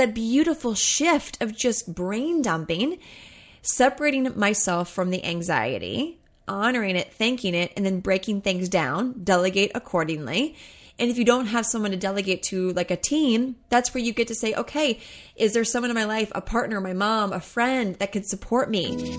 that beautiful shift of just brain dumping, separating myself from the anxiety, honoring it, thanking it, and then breaking things down, delegate accordingly. And if you don't have someone to delegate to, like a team, that's where you get to say, okay, is there someone in my life, a partner, my mom, a friend that could support me?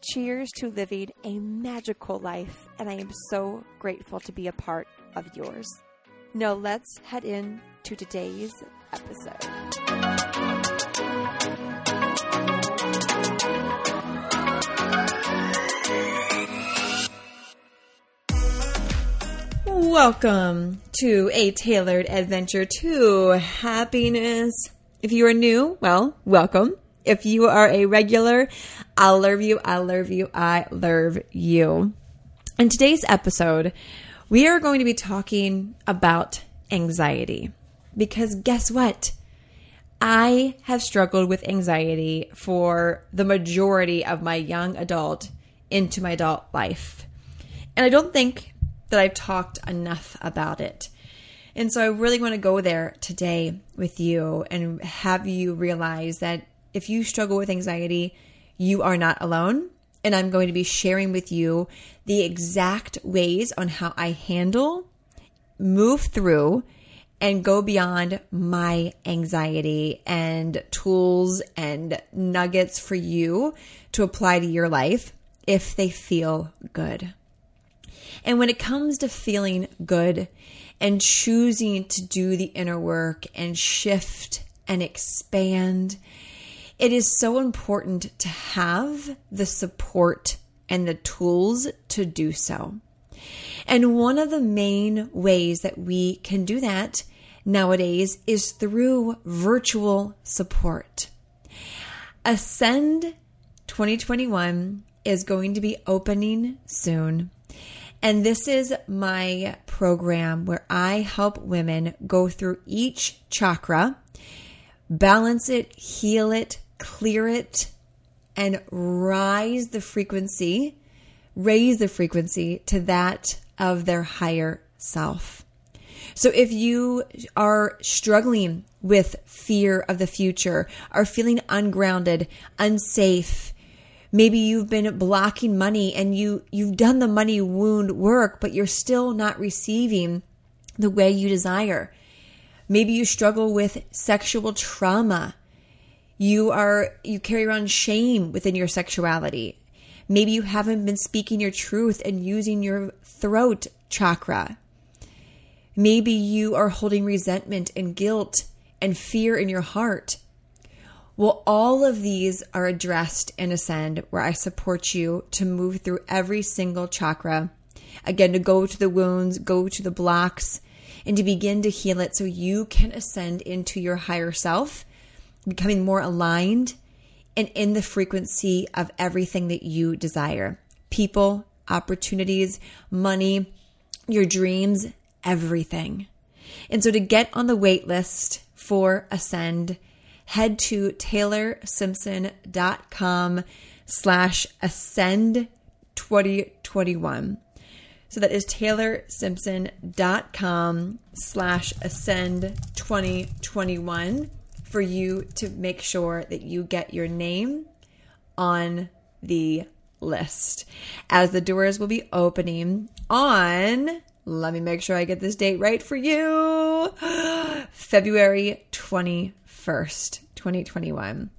Cheers to living a magical life, and I am so grateful to be a part of yours. Now, let's head in to today's episode. Welcome to a tailored adventure to happiness. If you are new, well, welcome. If you are a regular, I love you, I love you, I love you. In today's episode, we are going to be talking about anxiety. Because guess what? I have struggled with anxiety for the majority of my young adult into my adult life. And I don't think that I've talked enough about it. And so I really want to go there today with you and have you realize that if you struggle with anxiety, you are not alone. And I'm going to be sharing with you the exact ways on how I handle, move through, and go beyond my anxiety and tools and nuggets for you to apply to your life if they feel good. And when it comes to feeling good and choosing to do the inner work and shift and expand it is so important to have the support and the tools to do so. And one of the main ways that we can do that nowadays is through virtual support. Ascend 2021 is going to be opening soon. And this is my program where I help women go through each chakra, balance it, heal it, clear it, and rise the frequency, raise the frequency to that of their higher self. So if you are struggling with fear of the future, are feeling ungrounded, unsafe, maybe you've been blocking money and you you've done the money wound work but you're still not receiving the way you desire. Maybe you struggle with sexual trauma you are, you carry around shame within your sexuality. Maybe you haven't been speaking your truth and using your throat chakra. Maybe you are holding resentment and guilt and fear in your heart. Well, all of these are addressed in Ascend, where I support you to move through every single chakra. Again, to go to the wounds, go to the blocks, and to begin to heal it so you can ascend into your higher self becoming more aligned and in the frequency of everything that you desire people, opportunities, money, your dreams, everything. And so to get on the wait list for Ascend, head to taylorsimpson.com slash ascend 2021. So that is taylorsimpson.com slash ascend 2021 for you to make sure that you get your name on the list as the doors will be opening on let me make sure I get this date right for you February 21st 2021.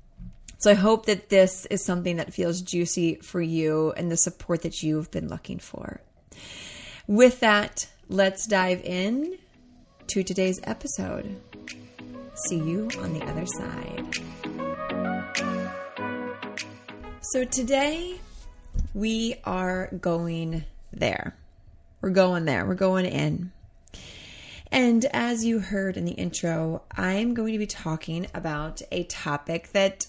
So I hope that this is something that feels juicy for you and the support that you've been looking for. With that, let's dive in to today's episode. See you on the other side. So today we are going there. We're going there. We're going in. And as you heard in the intro, I'm going to be talking about a topic that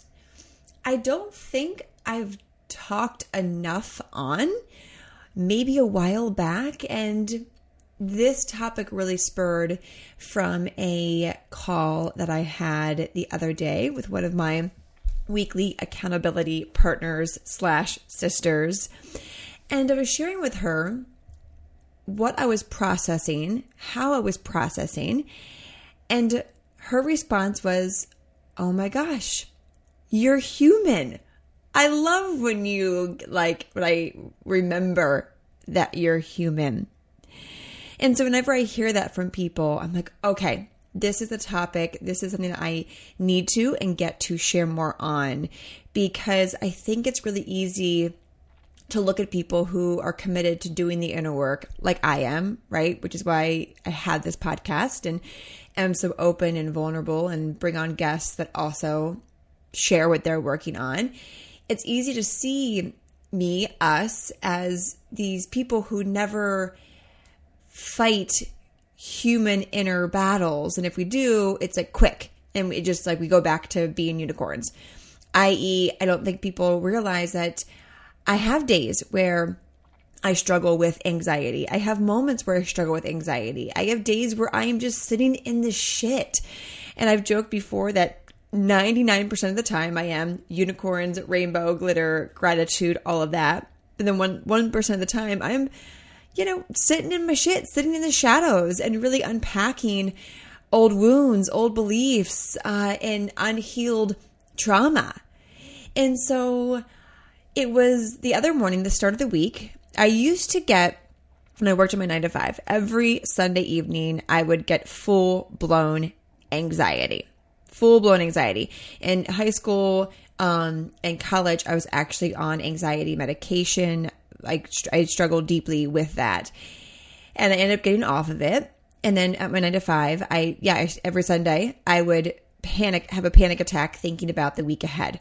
I don't think I've talked enough on, maybe a while back. And this topic really spurred from a call that I had the other day with one of my weekly accountability partners slash sisters. And I was sharing with her what I was processing, how I was processing. And her response was, Oh my gosh, you're human. I love when you like when I remember that you're human. And so whenever I hear that from people, I'm like, okay, this is a topic. This is something that I need to and get to share more on because I think it's really easy to look at people who are committed to doing the inner work like I am, right? Which is why I had this podcast and am so open and vulnerable and bring on guests that also share what they're working on. It's easy to see me, us, as these people who never fight human inner battles. And if we do, it's like quick and we just like we go back to being unicorns. I.e., I don't think people realize that I have days where I struggle with anxiety. I have moments where I struggle with anxiety. I have days where I am just sitting in the shit. And I've joked before that 99% of the time I am unicorns, rainbow, glitter, gratitude, all of that. And then one 1% of the time I'm you know, sitting in my shit, sitting in the shadows and really unpacking old wounds, old beliefs, uh, and unhealed trauma. And so it was the other morning, the start of the week. I used to get, when I worked at my nine to five, every Sunday evening, I would get full blown anxiety. Full blown anxiety. In high school um, and college, I was actually on anxiety medication. I, I struggled deeply with that. And I ended up getting off of it. And then at my nine to five, I, yeah, every Sunday, I would panic, have a panic attack thinking about the week ahead.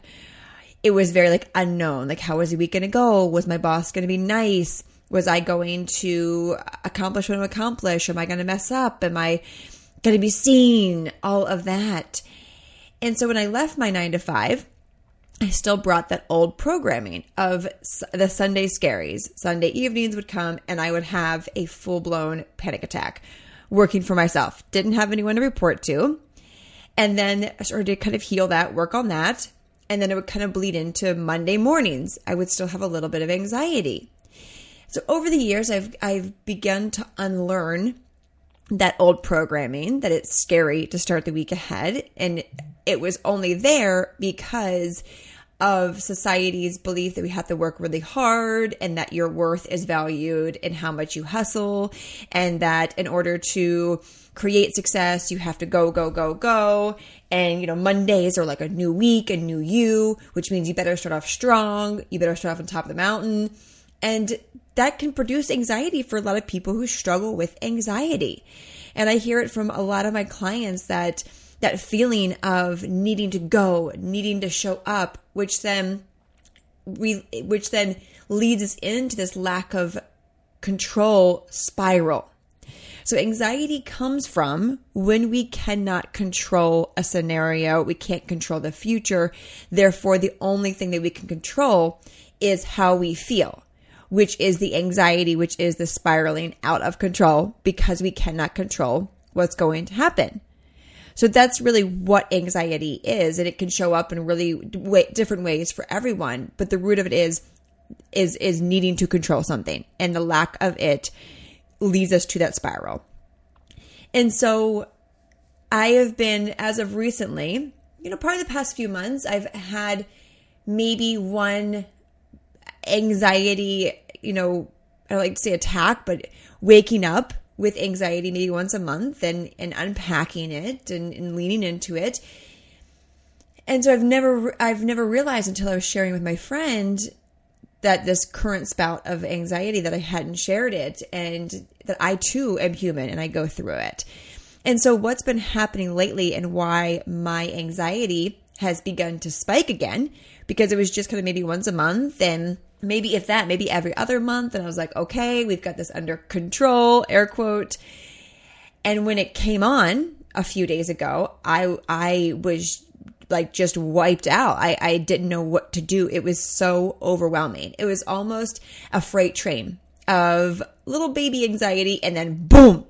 It was very like unknown. Like, how was the week going to go? Was my boss going to be nice? Was I going to accomplish what I'm accomplish? Am I going to mess up? Am I going to be seen? All of that. And so when I left my nine to five, I still brought that old programming of the Sunday scaries. Sunday evenings would come and I would have a full blown panic attack working for myself. Didn't have anyone to report to. And then I started to kind of heal that, work on that. And then it would kind of bleed into Monday mornings. I would still have a little bit of anxiety. So over the years, I've, I've begun to unlearn that old programming that it's scary to start the week ahead. And it was only there because of society's belief that we have to work really hard and that your worth is valued in how much you hustle and that in order to create success you have to go go go go. And you know mondays are like a new week a new you which means you better start off strong. You better start off on top of the mountain. And that can produce anxiety for a lot of people who struggle with anxiety. And i hear it from a lot of my clients that that feeling of needing to go, needing to show up, which then we, which then leads us into this lack of control spiral. So anxiety comes from when we cannot control a scenario, we can't control the future. Therefore, the only thing that we can control is how we feel, which is the anxiety, which is the spiraling out of control because we cannot control what's going to happen. So that's really what anxiety is, and it can show up in really different ways for everyone. But the root of it is is is needing to control something, and the lack of it leads us to that spiral. And so, I have been, as of recently, you know, probably the past few months, I've had maybe one anxiety, you know, I like to say attack, but waking up with anxiety maybe once a month and, and unpacking it and, and leaning into it. And so I've never I've never realized until I was sharing with my friend that this current spout of anxiety that I hadn't shared it and that I too am human and I go through it. And so what's been happening lately and why my anxiety has begun to spike again because it was just kind of maybe once a month and maybe if that, maybe every other month. And I was like, okay, we've got this under control, air quote. And when it came on a few days ago, I I was like just wiped out. I, I didn't know what to do. It was so overwhelming. It was almost a freight train of little baby anxiety and then boom,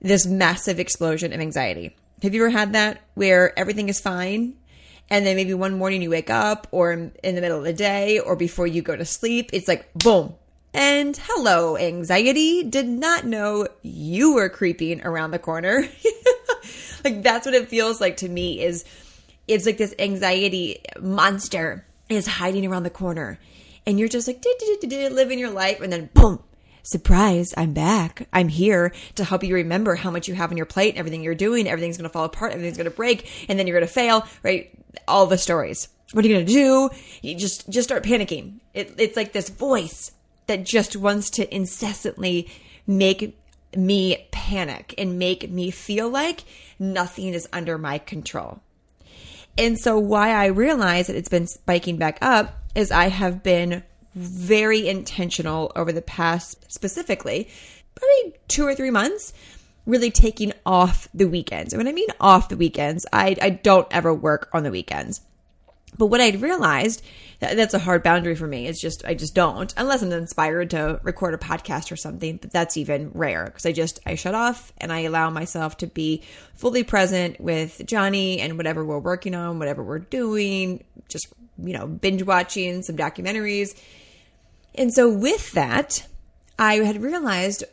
this massive explosion of anxiety. Have you ever had that where everything is fine and then maybe one morning you wake up or in the middle of the day or before you go to sleep, it's like boom. And hello, anxiety. Did not know you were creeping around the corner. like that's what it feels like to me is it's like this anxiety monster is hiding around the corner. And you're just like living your life and then boom, surprise, I'm back. I'm here to help you remember how much you have on your plate, everything you're doing, everything's going to fall apart, everything's going to break, and then you're going to fail, right? All the stories. What are you going to do? You just just start panicking. It, it's like this voice that just wants to incessantly make me panic and make me feel like nothing is under my control. And so why I realize that it's been spiking back up is I have been very intentional over the past specifically probably two or three months really taking off the weekends. And when I mean off the weekends, I, I don't ever work on the weekends. But what I'd realized that, that's a hard boundary for me. It's just I just don't unless I'm inspired to record a podcast or something. But that's even rare because I just I shut off and I allow myself to be fully present with Johnny and whatever we're working on, whatever we're doing. Just you know binge watching some documentaries and so with that, I had realized,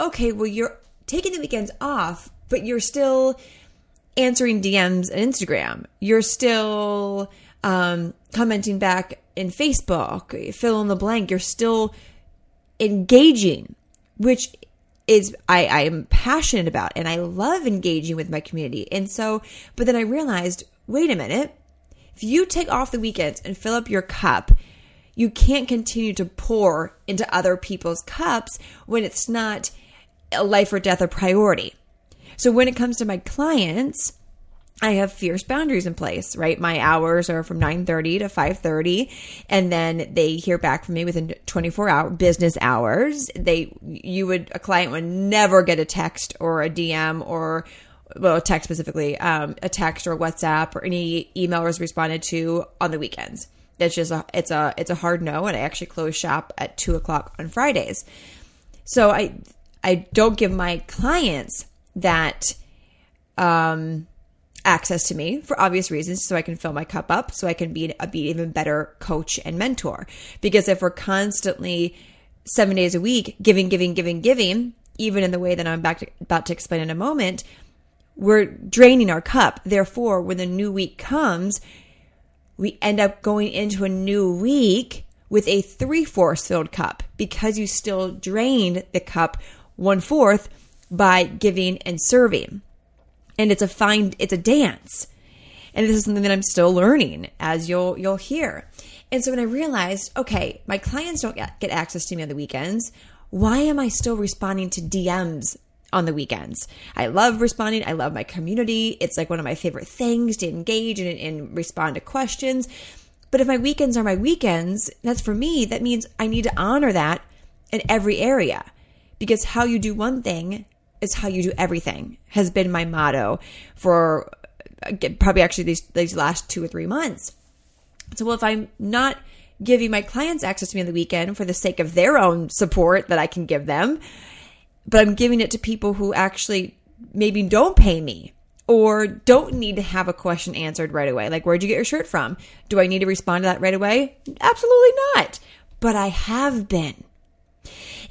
okay, well, you're taking the weekends off, but you're still answering DMs and Instagram. You're still um, commenting back in Facebook, fill in the blank. You're still engaging, which is I, I am passionate about and I love engaging with my community. And so, but then I realized, wait a minute, if you take off the weekends and fill up your cup you can't continue to pour into other people's cups when it's not a life or death a priority. So when it comes to my clients, I have fierce boundaries in place, right? My hours are from 9:30 to 5:30 and then they hear back from me within 24 hour business hours. They you would a client would never get a text or a DM or well, a text specifically, um, a text or WhatsApp or any email was responded to on the weekends. It's just a it's a it's a hard no, and I actually close shop at two o'clock on Fridays. So I I don't give my clients that um, access to me for obvious reasons, so I can fill my cup up, so I can be a be even better coach and mentor. Because if we're constantly seven days a week giving, giving, giving, giving, even in the way that I'm back to, about to explain in a moment, we're draining our cup. Therefore, when the new week comes, we end up going into a new week with a three fourths filled cup because you still drained the cup one fourth by giving and serving. And it's a fine, it's a dance. And this is something that I'm still learning as you'll, you'll hear. And so when I realized, okay, my clients don't get access to me on the weekends, why am I still responding to DMs on the weekends. I love responding. I love my community. It's like one of my favorite things to engage and, and respond to questions. But if my weekends are my weekends, that's for me, that means I need to honor that in every area because how you do one thing is how you do everything has been my motto for uh, probably actually these, these last two or three months. So, well, if I'm not giving my clients access to me on the weekend for the sake of their own support that I can give them, but I'm giving it to people who actually maybe don't pay me or don't need to have a question answered right away. Like, where'd you get your shirt from? Do I need to respond to that right away? Absolutely not. But I have been.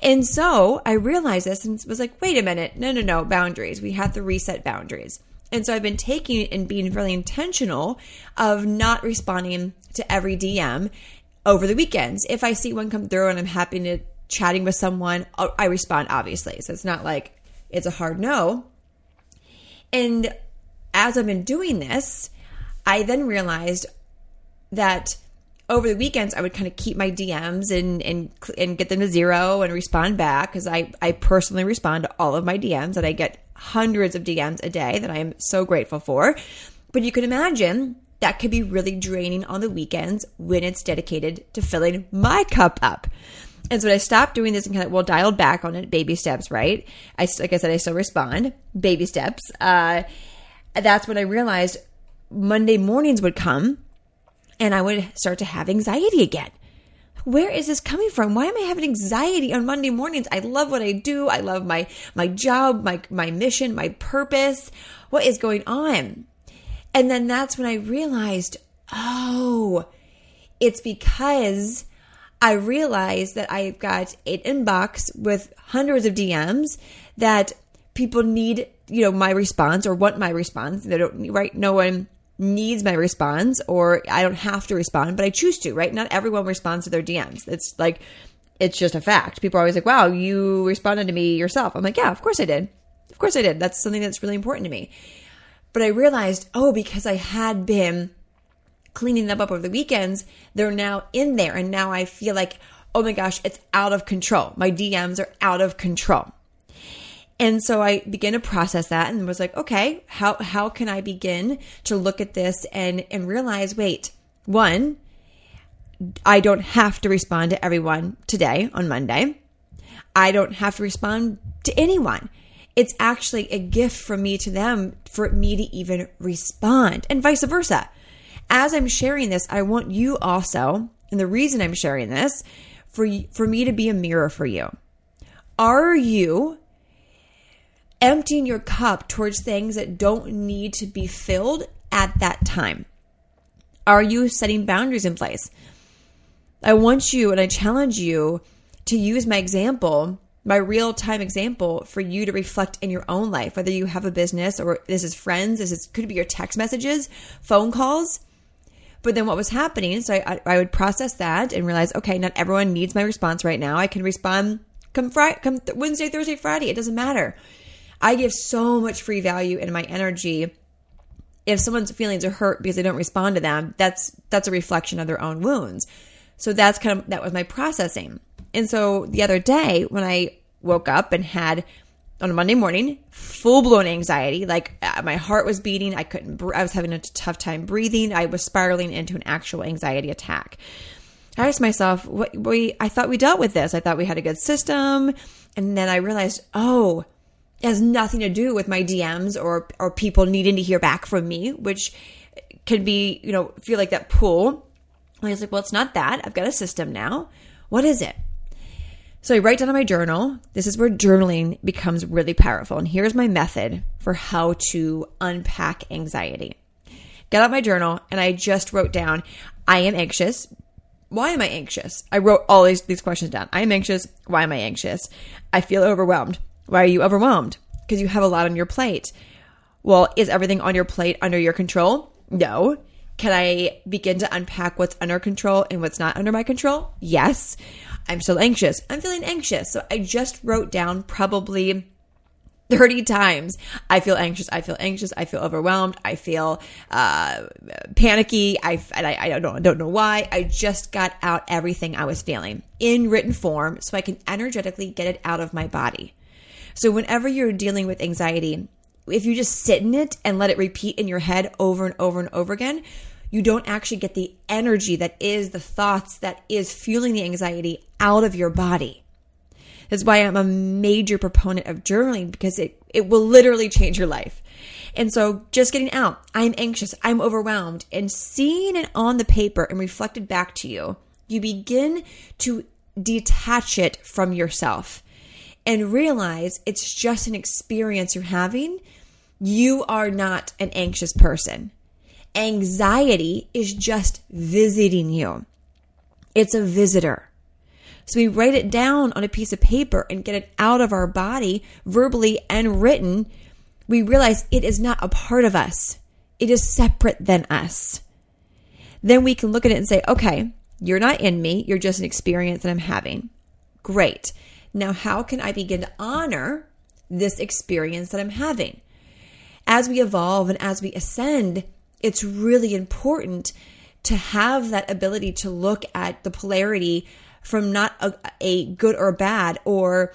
And so I realized this and was like, wait a minute. No, no, no. Boundaries. We have to reset boundaries. And so I've been taking and being really intentional of not responding to every DM over the weekends. If I see one come through and I'm happy to chatting with someone, oh, I respond obviously. So it's not like it's a hard no. And as I've been doing this, I then realized that over the weekends I would kind of keep my DMs and and and get them to zero and respond back because I I personally respond to all of my DMs and I get hundreds of DMs a day that I am so grateful for. But you can imagine that could be really draining on the weekends when it's dedicated to filling my cup up. And so I stopped doing this and kind of well dialed back on it, baby steps, right? I like I said, I still respond, baby steps. Uh, that's when I realized Monday mornings would come and I would start to have anxiety again. Where is this coming from? Why am I having anxiety on Monday mornings? I love what I do. I love my my job, my my mission, my purpose. What is going on? And then that's when I realized, oh, it's because I realized that I've got an inbox with hundreds of DMs that people need, you know, my response or want my response. They don't, right? No one needs my response or I don't have to respond, but I choose to, right? Not everyone responds to their DMs. It's like, it's just a fact. People are always like, wow, you responded to me yourself. I'm like, yeah, of course I did. Of course I did. That's something that's really important to me. But I realized, oh, because I had been cleaning them up over the weekends, they're now in there. And now I feel like, oh my gosh, it's out of control. My DMs are out of control. And so I began to process that and was like, okay, how, how can I begin to look at this and, and realize, wait, one, I don't have to respond to everyone today on Monday. I don't have to respond to anyone. It's actually a gift from me to them for me to even respond and vice versa. As I'm sharing this, I want you also, and the reason I'm sharing this, for, for me to be a mirror for you. Are you emptying your cup towards things that don't need to be filled at that time? Are you setting boundaries in place? I want you and I challenge you to use my example, my real time example, for you to reflect in your own life, whether you have a business or this is friends, this is, could be your text messages, phone calls. But then what was happening? So I, I would process that and realize, okay, not everyone needs my response right now. I can respond come Friday, come Wednesday, Thursday, Friday. It doesn't matter. I give so much free value in my energy. If someone's feelings are hurt because they don't respond to them, that's that's a reflection of their own wounds. So that's kind of that was my processing. And so the other day when I woke up and had on a Monday morning, full blown anxiety. Like uh, my heart was beating. I couldn't, I was having a tough time breathing. I was spiraling into an actual anxiety attack. I asked myself, what, we, I thought we dealt with this. I thought we had a good system. And then I realized, oh, it has nothing to do with my DMs or or people needing to hear back from me, which can be, you know, feel like that pull. And I was like, well, it's not that. I've got a system now. What is it? So I write down in my journal. This is where journaling becomes really powerful. And here's my method for how to unpack anxiety. Get out my journal and I just wrote down, I am anxious. Why am I anxious? I wrote all these, these questions down. I am anxious. Why am I anxious? I feel overwhelmed. Why are you overwhelmed? Because you have a lot on your plate. Well, is everything on your plate under your control? No. Can I begin to unpack what's under control and what's not under my control? Yes. I'm still anxious. I'm feeling anxious. So I just wrote down probably 30 times. I feel anxious. I feel anxious. I feel overwhelmed. I feel uh, panicky. I, I, I don't, know, don't know why. I just got out everything I was feeling in written form so I can energetically get it out of my body. So whenever you're dealing with anxiety, if you just sit in it and let it repeat in your head over and over and over again, you don't actually get the energy that is the thoughts that is fueling the anxiety out of your body. That's why I'm a major proponent of journaling because it, it will literally change your life. And so just getting out, I'm anxious, I'm overwhelmed, and seeing it on the paper and reflected back to you, you begin to detach it from yourself and realize it's just an experience you're having, you are not an anxious person. Anxiety is just visiting you. It's a visitor. So we write it down on a piece of paper and get it out of our body, verbally and written. We realize it is not a part of us. It is separate than us. Then we can look at it and say, okay, you're not in me. You're just an experience that I'm having. Great. Now, how can I begin to honor this experience that I'm having? As we evolve and as we ascend, it's really important to have that ability to look at the polarity from not a, a good or bad or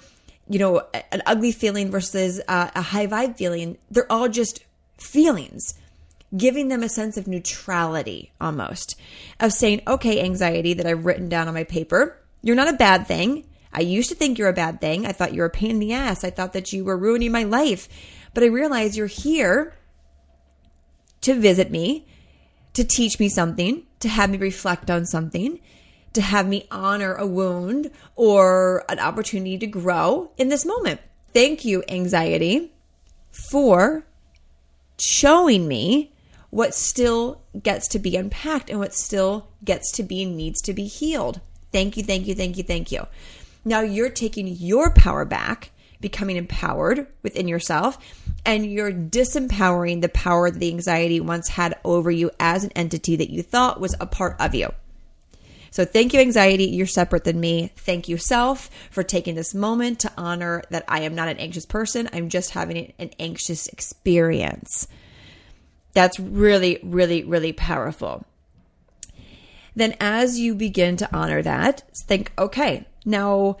you know an ugly feeling versus a, a high vibe feeling. They're all just feelings giving them a sense of neutrality almost of saying okay anxiety that i've written down on my paper you're not a bad thing. I used to think you're a bad thing. I thought you were a pain in the ass. I thought that you were ruining my life. But i realize you're here to visit me to teach me something, to have me reflect on something, to have me honor a wound or an opportunity to grow in this moment. Thank you, anxiety, for showing me what still gets to be unpacked and what still gets to be needs to be healed. Thank you, thank you, thank you, thank you. Now you're taking your power back becoming empowered within yourself and you're disempowering the power that the anxiety once had over you as an entity that you thought was a part of you. So thank you, anxiety. You're separate than me. Thank you, self, for taking this moment to honor that I am not an anxious person. I'm just having an anxious experience. That's really, really, really powerful. Then, as you begin to honor that, think, okay, now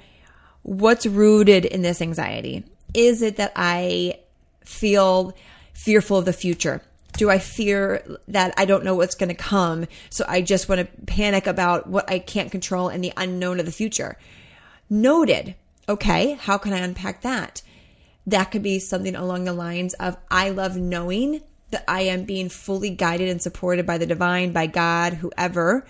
what's rooted in this anxiety? Is it that I feel fearful of the future? Do I fear that I don't know what's going to come? So I just want to panic about what I can't control and the unknown of the future. Noted. Okay. How can I unpack that? That could be something along the lines of I love knowing that I am being fully guided and supported by the divine, by God, whoever,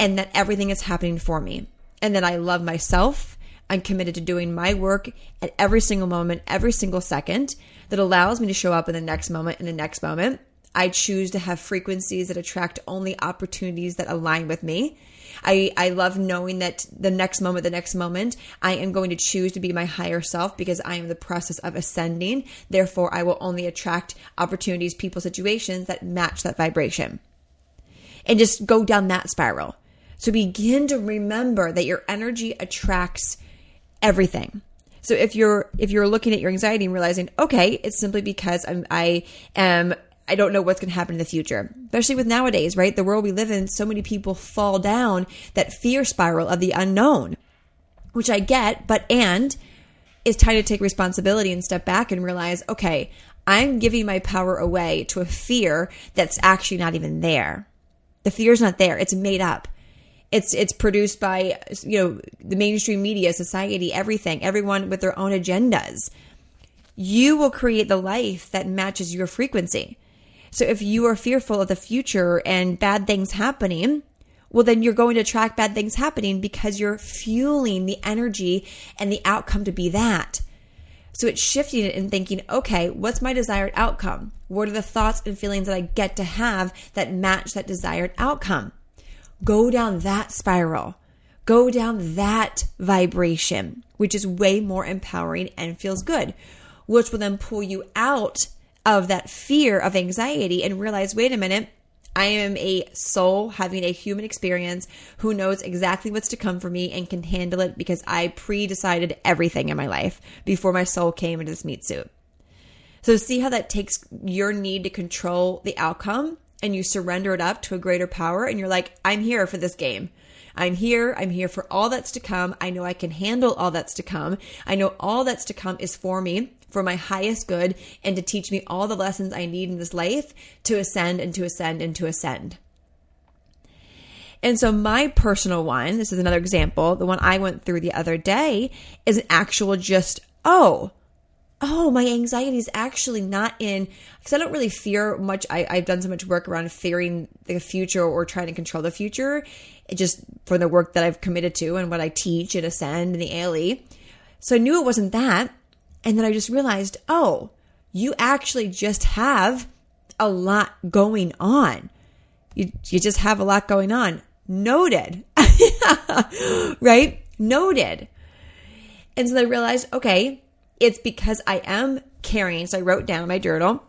and that everything is happening for me. And that I love myself I'm committed to doing my work at every single moment, every single second that allows me to show up in the next moment, in the next moment. I choose to have frequencies that attract only opportunities that align with me. I, I love knowing that the next moment, the next moment, I am going to choose to be my higher self because I am in the process of ascending. Therefore, I will only attract opportunities, people, situations that match that vibration. And just go down that spiral. So begin to remember that your energy attracts everything. So if you're if you're looking at your anxiety and realizing, okay, it's simply because I'm I am I don't know what's going to happen in the future. Especially with nowadays, right? The world we live in, so many people fall down that fear spiral of the unknown, which I get, but and it's time to take responsibility and step back and realize, okay, I'm giving my power away to a fear that's actually not even there. The fear's not there. It's made up. It's it's produced by you know the mainstream media, society, everything, everyone with their own agendas. You will create the life that matches your frequency. So if you are fearful of the future and bad things happening, well, then you're going to attract bad things happening because you're fueling the energy and the outcome to be that. So it's shifting it and thinking, okay, what's my desired outcome? What are the thoughts and feelings that I get to have that match that desired outcome? Go down that spiral, go down that vibration, which is way more empowering and feels good, which will then pull you out of that fear of anxiety and realize, wait a minute, I am a soul having a human experience who knows exactly what's to come for me and can handle it because I pre decided everything in my life before my soul came into this meat suit. So, see how that takes your need to control the outcome and you surrender it up to a greater power and you're like, I'm here for this game. I'm here. I'm here for all that's to come. I know I can handle all that's to come. I know all that's to come is for me, for my highest good, and to teach me all the lessons I need in this life to ascend and to ascend and to ascend. And so, my personal one, this is another example, the one I went through the other day, is an actual just, oh, oh, my anxiety is actually not in because I don't really fear much. I, I've done so much work around fearing the future or trying to control the future, it just for the work that I've committed to and what I teach at Ascend and the ALE. So I knew it wasn't that. And then I just realized, oh, you actually just have a lot going on. You, you just have a lot going on. Noted. right? Noted. And so I realized, okay, it's because I am carrying, so I wrote down my journal.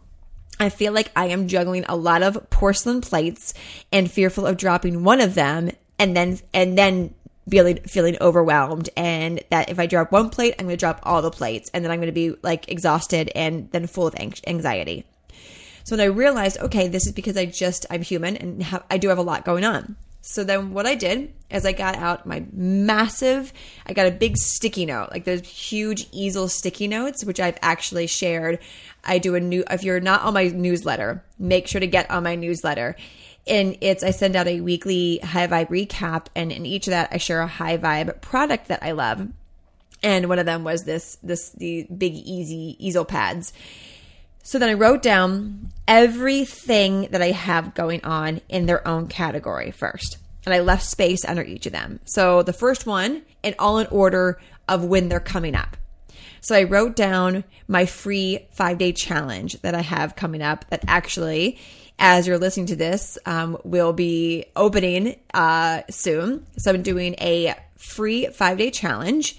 I feel like I am juggling a lot of porcelain plates and fearful of dropping one of them and then and then feeling feeling overwhelmed and that if I drop one plate, I'm going to drop all the plates and then I'm going to be like exhausted and then full of anxiety. So when I realized, okay, this is because I just, I'm human and I do have a lot going on. So then what I did is I got out my massive, I got a big sticky note, like those huge easel sticky notes, which I've actually shared. I do a new, if you're not on my newsletter, make sure to get on my newsletter. And it's, I send out a weekly high vibe recap. And in each of that, I share a high vibe product that I love. And one of them was this, this, the big easy easel pads. So then I wrote down everything that I have going on in their own category first. And I left space under each of them. So the first one, and all in order of when they're coming up. So I wrote down my free five day challenge that I have coming up that actually, as you're listening to this, um, will be opening uh, soon. So I'm doing a free five day challenge.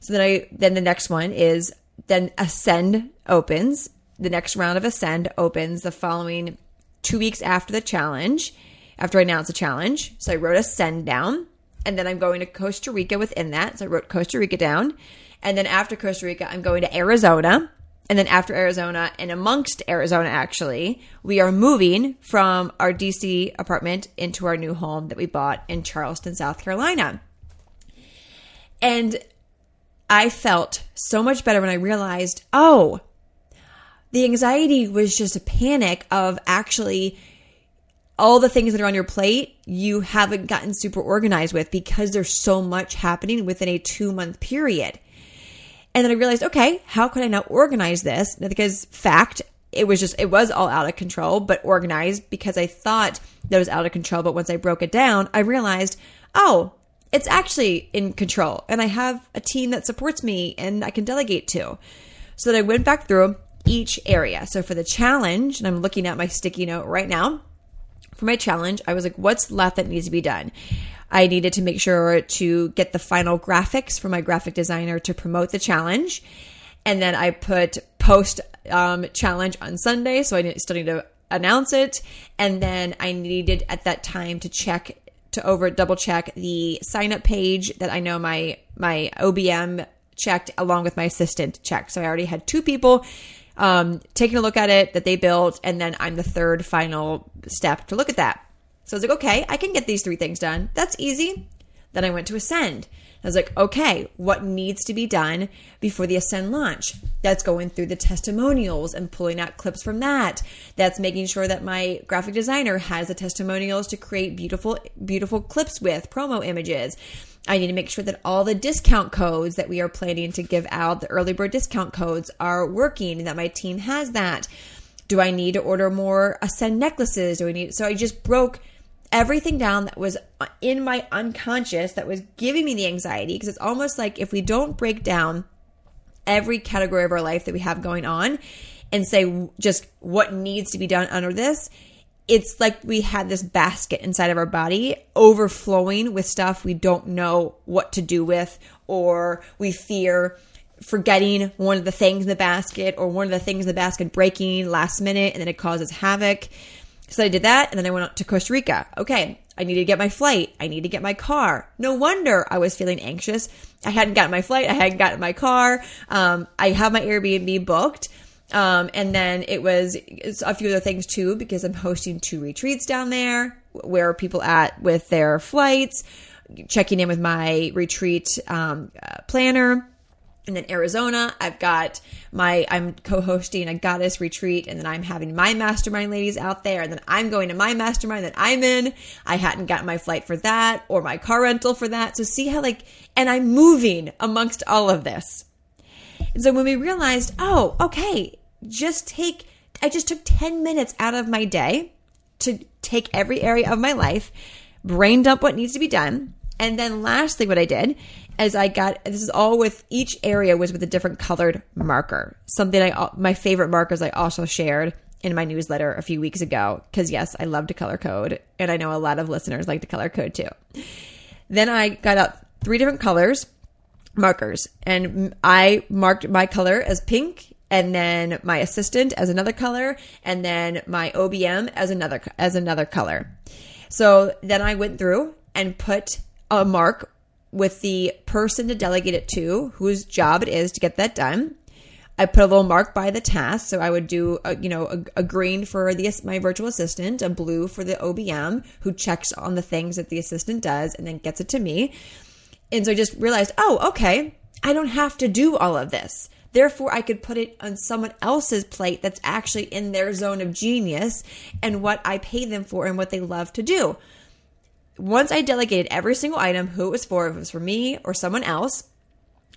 So then I then the next one is then Ascend opens the next round of Ascend opens the following two weeks after the challenge, after I announce the challenge. So I wrote Ascend down, and then I'm going to Costa Rica within that. So I wrote Costa Rica down. And then after Costa Rica, I'm going to Arizona. And then after Arizona, and amongst Arizona, actually, we are moving from our DC apartment into our new home that we bought in Charleston, South Carolina. And I felt so much better when I realized, oh, the anxiety was just a panic of actually all the things that are on your plate you haven't gotten super organized with because there's so much happening within a two month period. And then I realized, okay, how could I now organize this? Because fact, it was just, it was all out of control, but organized because I thought that was out of control. But once I broke it down, I realized, oh, it's actually in control. And I have a team that supports me and I can delegate to. So then I went back through each area. So for the challenge, and I'm looking at my sticky note right now, for my challenge, I was like, what's left that needs to be done? I needed to make sure to get the final graphics for my graphic designer to promote the challenge. And then I put post um, challenge on Sunday. So I still need to announce it. And then I needed at that time to check to over double check the sign up page that I know my my OBM checked along with my assistant checked. So I already had two people um, taking a look at it that they built, and then I'm the third final step to look at that. So I was like, okay, I can get these three things done. That's easy. Then I went to Ascend. I was like, okay, what needs to be done before the Ascend launch? That's going through the testimonials and pulling out clips from that. That's making sure that my graphic designer has the testimonials to create beautiful, beautiful clips with promo images. I need to make sure that all the discount codes that we are planning to give out, the early bird discount codes, are working and that my team has that. Do I need to order more Ascend necklaces? Do I need? So I just broke everything down that was in my unconscious that was giving me the anxiety because it's almost like if we don't break down every category of our life that we have going on and say just what needs to be done under this it's like we had this basket inside of our body overflowing with stuff we don't know what to do with, or we fear forgetting one of the things in the basket or one of the things in the basket breaking last minute and then it causes havoc. So I did that and then I went out to Costa Rica. Okay, I need to get my flight. I need to get my car. No wonder I was feeling anxious. I hadn't gotten my flight. I hadn't gotten my car. Um, I have my Airbnb booked. Um, and then it was a few other things too, because I'm hosting two retreats down there where are people at with their flights, checking in with my retreat um, uh, planner. And then Arizona, I've got my, I'm co hosting a goddess retreat, and then I'm having my mastermind ladies out there, and then I'm going to my mastermind that I'm in. I hadn't gotten my flight for that or my car rental for that. So see how, like, and I'm moving amongst all of this. And so when we realized, oh, okay, just take, I just took 10 minutes out of my day to take every area of my life, brain dump what needs to be done. And then lastly, what I did is I got, this is all with each area was with a different colored marker. Something I, my favorite markers I also shared in my newsletter a few weeks ago. Cause yes, I love to color code and I know a lot of listeners like to color code too. Then I got out three different colors markers and I marked my color as pink and then my assistant as another color, and then my OBM as another as another color. So then I went through and put a mark with the person to delegate it to, whose job it is to get that done. I put a little mark by the task. So I would do, a, you know, a, a green for the my virtual assistant, a blue for the OBM who checks on the things that the assistant does and then gets it to me. And so I just realized, oh, okay, I don't have to do all of this. Therefore, I could put it on someone else's plate that's actually in their zone of genius and what I pay them for and what they love to do. Once I delegated every single item, who it was for, if it was for me or someone else,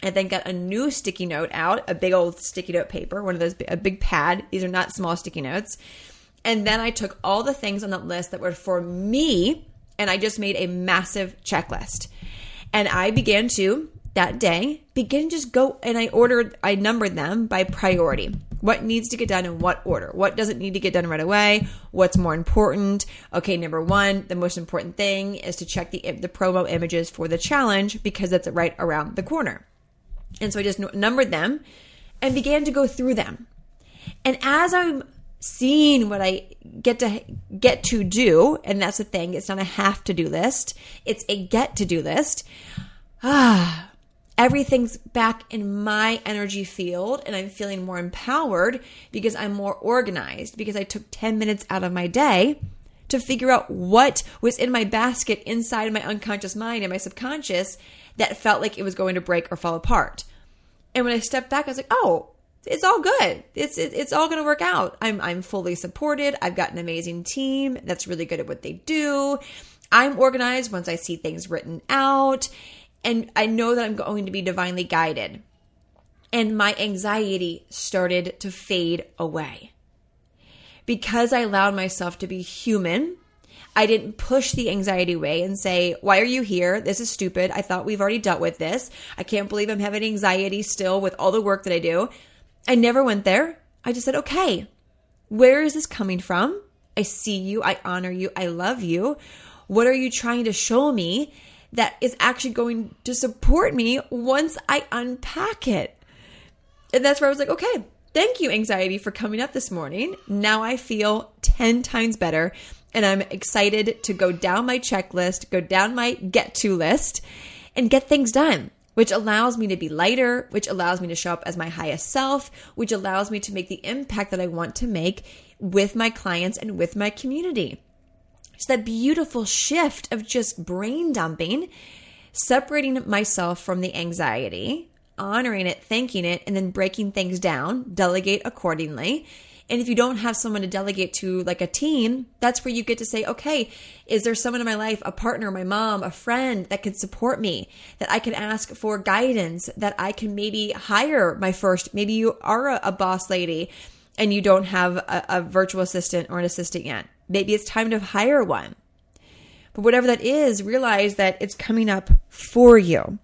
and then got a new sticky note out, a big old sticky note paper, one of those, a big pad. These are not small sticky notes. And then I took all the things on that list that were for me and I just made a massive checklist. And I began to that day, begin just go and I ordered, I numbered them by priority. What needs to get done in what order? What doesn't need to get done right away? What's more important? Okay, number one, the most important thing is to check the the promo images for the challenge because that's right around the corner. And so I just numbered them and began to go through them. And as I'm seeing what I get to get to do, and that's the thing, it's not a have to do list, it's a get to do list. Ah, everything's back in my energy field and I'm feeling more empowered because I'm more organized because I took 10 minutes out of my day to figure out what was in my basket inside my unconscious mind and my subconscious that felt like it was going to break or fall apart. And when I stepped back, I was like, oh, it's all good. It's it's all going to work out. I'm I'm fully supported. I've got an amazing team that's really good at what they do. I'm organized once I see things written out and I know that I'm going to be divinely guided. And my anxiety started to fade away. Because I allowed myself to be human, I didn't push the anxiety away and say, Why are you here? This is stupid. I thought we've already dealt with this. I can't believe I'm having anxiety still with all the work that I do. I never went there. I just said, Okay, where is this coming from? I see you. I honor you. I love you. What are you trying to show me? That is actually going to support me once I unpack it. And that's where I was like, okay, thank you, anxiety, for coming up this morning. Now I feel 10 times better. And I'm excited to go down my checklist, go down my get to list, and get things done, which allows me to be lighter, which allows me to show up as my highest self, which allows me to make the impact that I want to make with my clients and with my community. It's that beautiful shift of just brain dumping, separating myself from the anxiety, honoring it, thanking it, and then breaking things down, delegate accordingly. And if you don't have someone to delegate to, like a team, that's where you get to say, okay, is there someone in my life, a partner, my mom, a friend that could support me, that I can ask for guidance, that I can maybe hire my first, maybe you are a, a boss lady and you don't have a, a virtual assistant or an assistant yet. Maybe it's time to hire one. But whatever that is, realize that it's coming up for you.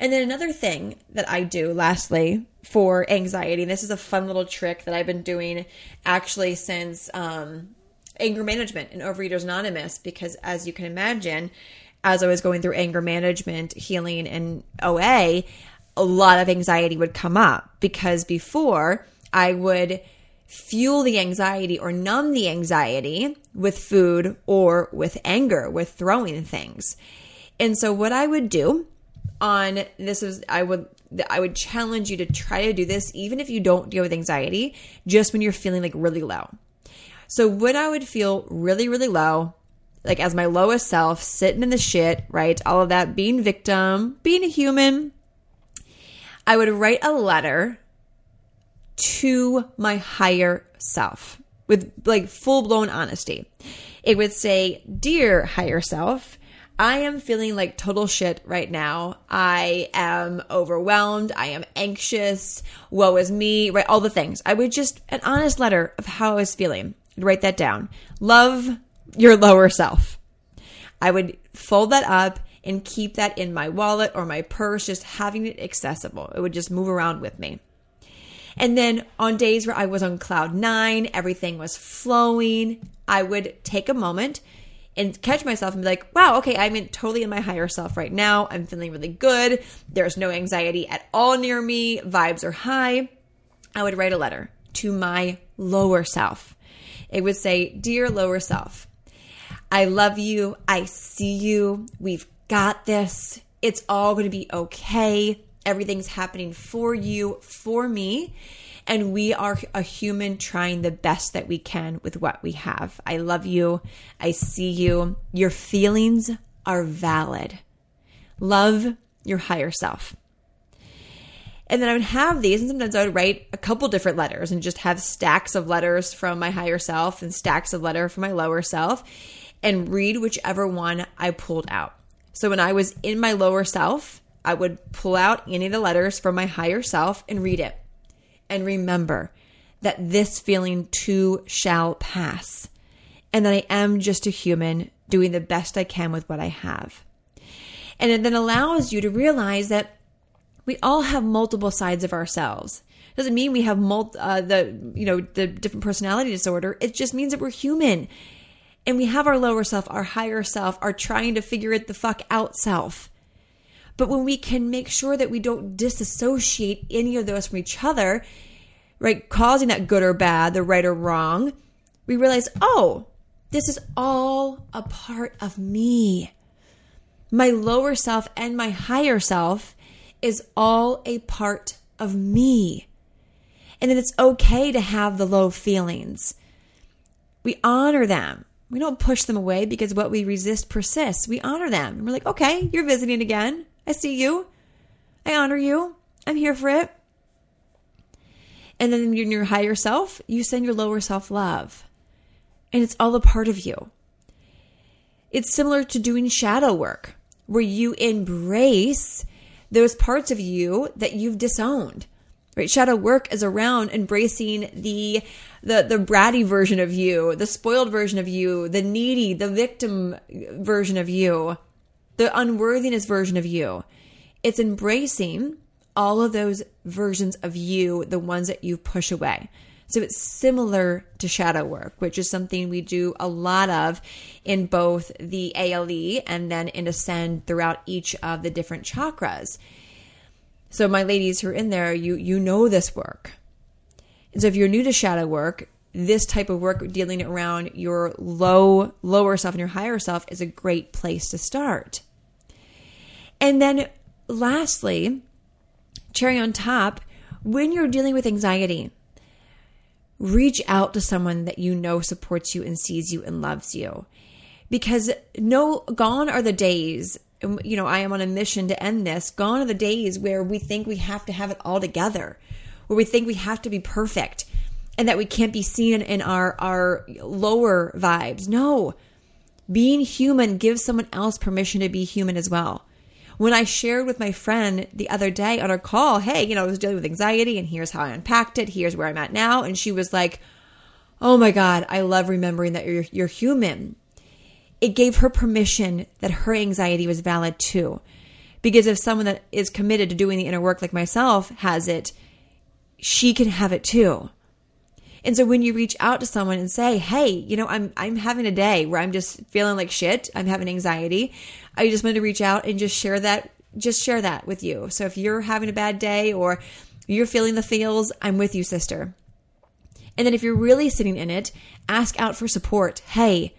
And then another thing that I do, lastly, for anxiety, and this is a fun little trick that I've been doing actually since um, anger management and Overeaters Anonymous, because as you can imagine, as I was going through anger management, healing, and OA, a lot of anxiety would come up because before I would fuel the anxiety or numb the anxiety with food or with anger, with throwing things. And so what I would do on this is I would I would challenge you to try to do this even if you don't deal with anxiety, just when you're feeling like really low. So when I would feel really really low, like as my lowest self, sitting in the shit, right? All of that being victim, being a human, I would write a letter to my higher self with like full blown honesty. It would say, Dear higher self, I am feeling like total shit right now. I am overwhelmed. I am anxious. Woe is me, right? All the things. I would just, an honest letter of how I was feeling. I'd write that down. Love your lower self. I would fold that up and keep that in my wallet or my purse, just having it accessible. It would just move around with me. And then on days where I was on cloud nine, everything was flowing, I would take a moment and catch myself and be like, wow, okay, I'm in, totally in my higher self right now. I'm feeling really good. There's no anxiety at all near me. Vibes are high. I would write a letter to my lower self. It would say, Dear lower self, I love you. I see you. We've got this. It's all going to be okay Everything's happening for you, for me. And we are a human trying the best that we can with what we have. I love you. I see you. Your feelings are valid. Love your higher self. And then I would have these, and sometimes I would write a couple different letters and just have stacks of letters from my higher self and stacks of letter from my lower self and read whichever one I pulled out. So when I was in my lower self, I would pull out any of the letters from my higher self and read it. And remember that this feeling too shall pass, and that I am just a human doing the best I can with what I have. And it then allows you to realize that we all have multiple sides of ourselves. Doesn't mean we have mul- uh, the you know the different personality disorder. It just means that we're human, and we have our lower self, our higher self, our trying to figure it the fuck out self. But when we can make sure that we don't disassociate any of those from each other, right, causing that good or bad, the right or wrong, we realize, oh, this is all a part of me. My lower self and my higher self is all a part of me. And that it's okay to have the low feelings. We honor them. We don't push them away because what we resist persists. We honor them. And we're like, okay, you're visiting again. I see you. I honor you. I'm here for it. And then in your higher self, you send your lower self love. And it's all a part of you. It's similar to doing shadow work, where you embrace those parts of you that you've disowned. Right? Shadow work is around embracing the the the bratty version of you, the spoiled version of you, the needy, the victim version of you, the unworthiness version of you. It's embracing all of those versions of you, the ones that you push away. So it's similar to shadow work, which is something we do a lot of in both the ALE and then in Ascend throughout each of the different chakras. So my ladies who are in there, you you know this work. And so if you're new to shadow work, this type of work dealing around your low lower self and your higher self is a great place to start. And then lastly, cherry on top, when you're dealing with anxiety, reach out to someone that you know supports you and sees you and loves you. Because no, gone are the days, you know, I am on a mission to end this. Gone are the days where we think we have to have it all together, where we think we have to be perfect and that we can't be seen in our, our lower vibes. No, being human gives someone else permission to be human as well when I shared with my friend the other day on our call, hey, you know, I was dealing with anxiety and here's how I unpacked it. Here's where I'm at now. And she was like, oh my God, I love remembering that you're, you're human. It gave her permission that her anxiety was valid too. Because if someone that is committed to doing the inner work like myself has it, she can have it too. And so when you reach out to someone and say, "Hey, you know, I'm I'm having a day where I'm just feeling like shit. I'm having anxiety. I just wanted to reach out and just share that just share that with you. So if you're having a bad day or you're feeling the feels, I'm with you, sister. And then if you're really sitting in it, ask out for support. Hey,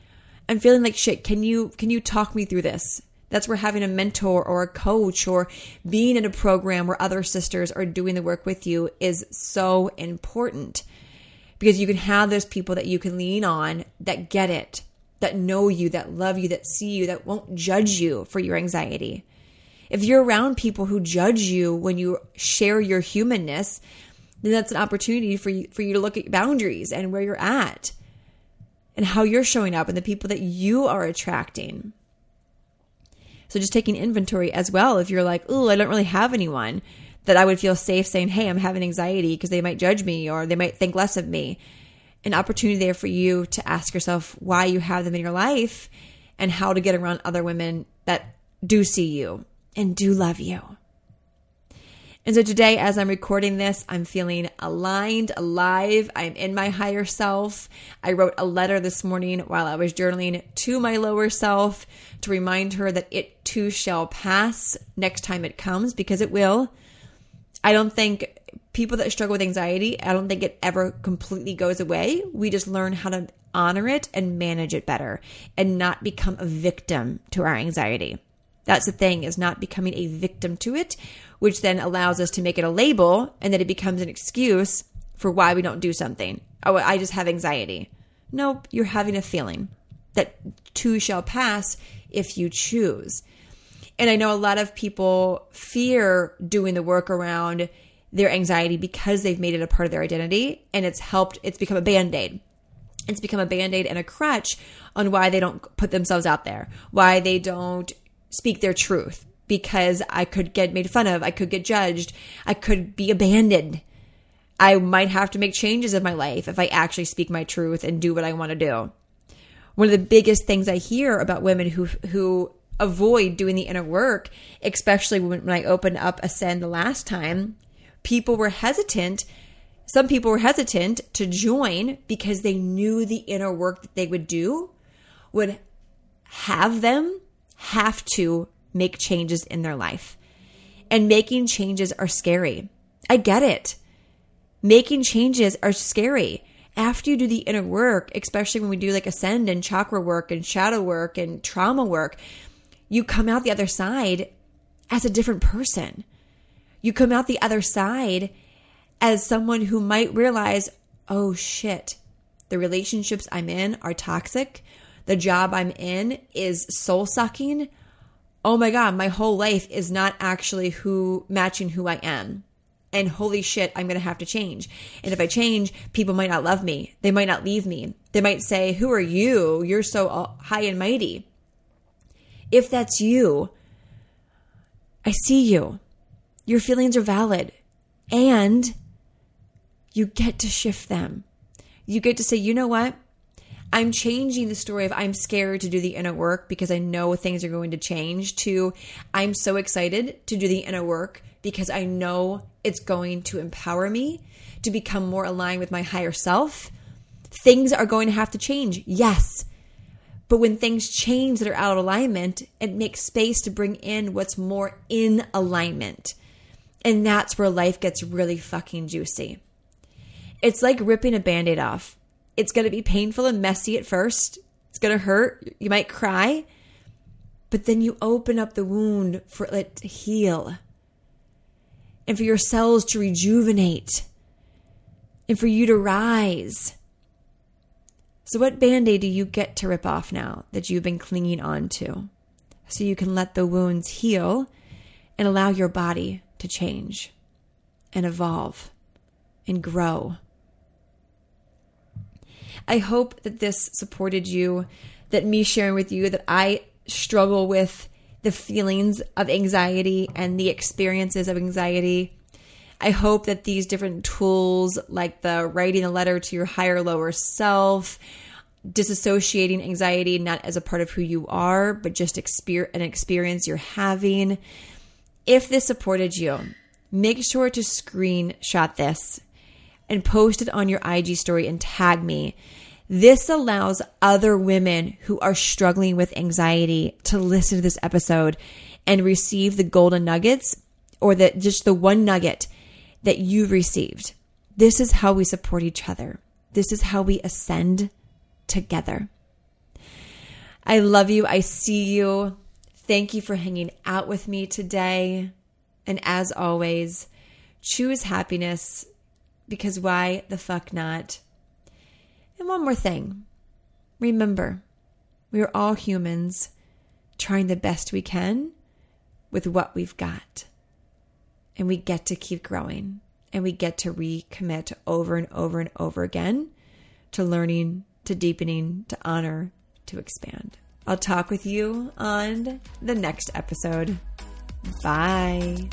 I'm feeling like shit. Can you can you talk me through this? That's where having a mentor or a coach or being in a program where other sisters are doing the work with you is so important because you can have those people that you can lean on that get it, that know you, that love you, that see you, that won't judge you for your anxiety. If you're around people who judge you when you share your humanness, then that's an opportunity for you, for you to look at boundaries and where you're at and how you're showing up and the people that you are attracting. So just taking inventory as well. If you're like, oh, I don't really have anyone, that I would feel safe saying, Hey, I'm having anxiety because they might judge me or they might think less of me. An opportunity there for you to ask yourself why you have them in your life and how to get around other women that do see you and do love you. And so today, as I'm recording this, I'm feeling aligned, alive. I'm in my higher self. I wrote a letter this morning while I was journaling to my lower self to remind her that it too shall pass next time it comes because it will. I don't think people that struggle with anxiety, I don't think it ever completely goes away. We just learn how to honor it and manage it better and not become a victim to our anxiety. That's the thing, is not becoming a victim to it, which then allows us to make it a label and then it becomes an excuse for why we don't do something. Oh, I just have anxiety. Nope, you're having a feeling that too shall pass if you choose. And I know a lot of people fear doing the work around their anxiety because they've made it a part of their identity and it's helped, it's become a band aid. It's become a band aid and a crutch on why they don't put themselves out there, why they don't speak their truth because I could get made fun of, I could get judged, I could be abandoned. I might have to make changes in my life if I actually speak my truth and do what I want to do. One of the biggest things I hear about women who who avoid doing the inner work, especially when, when I opened up Ascend the last time, people were hesitant. Some people were hesitant to join because they knew the inner work that they would do would have them have to make changes in their life. And making changes are scary. I get it. Making changes are scary. After you do the inner work, especially when we do like ascend and chakra work and shadow work and trauma work, you come out the other side as a different person. You come out the other side as someone who might realize, oh shit, the relationships I'm in are toxic. The job I'm in is soul sucking. Oh my God, my whole life is not actually who matching who I am. And holy shit, I'm going to have to change. And if I change, people might not love me. They might not leave me. They might say, Who are you? You're so high and mighty. If that's you, I see you. Your feelings are valid. And you get to shift them. You get to say, you know what? I'm changing the story of I'm scared to do the inner work because I know things are going to change to I'm so excited to do the inner work because I know it's going to empower me to become more aligned with my higher self. Things are going to have to change. Yes. But when things change that are out of alignment, it makes space to bring in what's more in alignment. And that's where life gets really fucking juicy. It's like ripping a band aid off. It's to be painful and messy at first. It's to hurt. You might cry. But then you open up the wound for it to heal and for your cells to rejuvenate and for you to rise. So, what band aid do you get to rip off now that you've been clinging on to? So you can let the wounds heal and allow your body to change and evolve and grow. I hope that this supported you, that me sharing with you that I struggle with the feelings of anxiety and the experiences of anxiety. I hope that these different tools, like the writing a letter to your higher lower self, disassociating anxiety not as a part of who you are, but just exper- an experience you're having. If this supported you, make sure to screenshot this and post it on your IG story and tag me. This allows other women who are struggling with anxiety to listen to this episode and receive the golden nuggets or that just the one nugget that you received. This is how we support each other. This is how we ascend together. I love you. I see you. Thank you for hanging out with me today. And as always, choose happiness because why the fuck not? And one more thing remember, we are all humans trying the best we can with what we've got. And we get to keep growing and we get to recommit over and over and over again to learning to deepening, to honor, to expand. I'll talk with you on the next episode. Bye.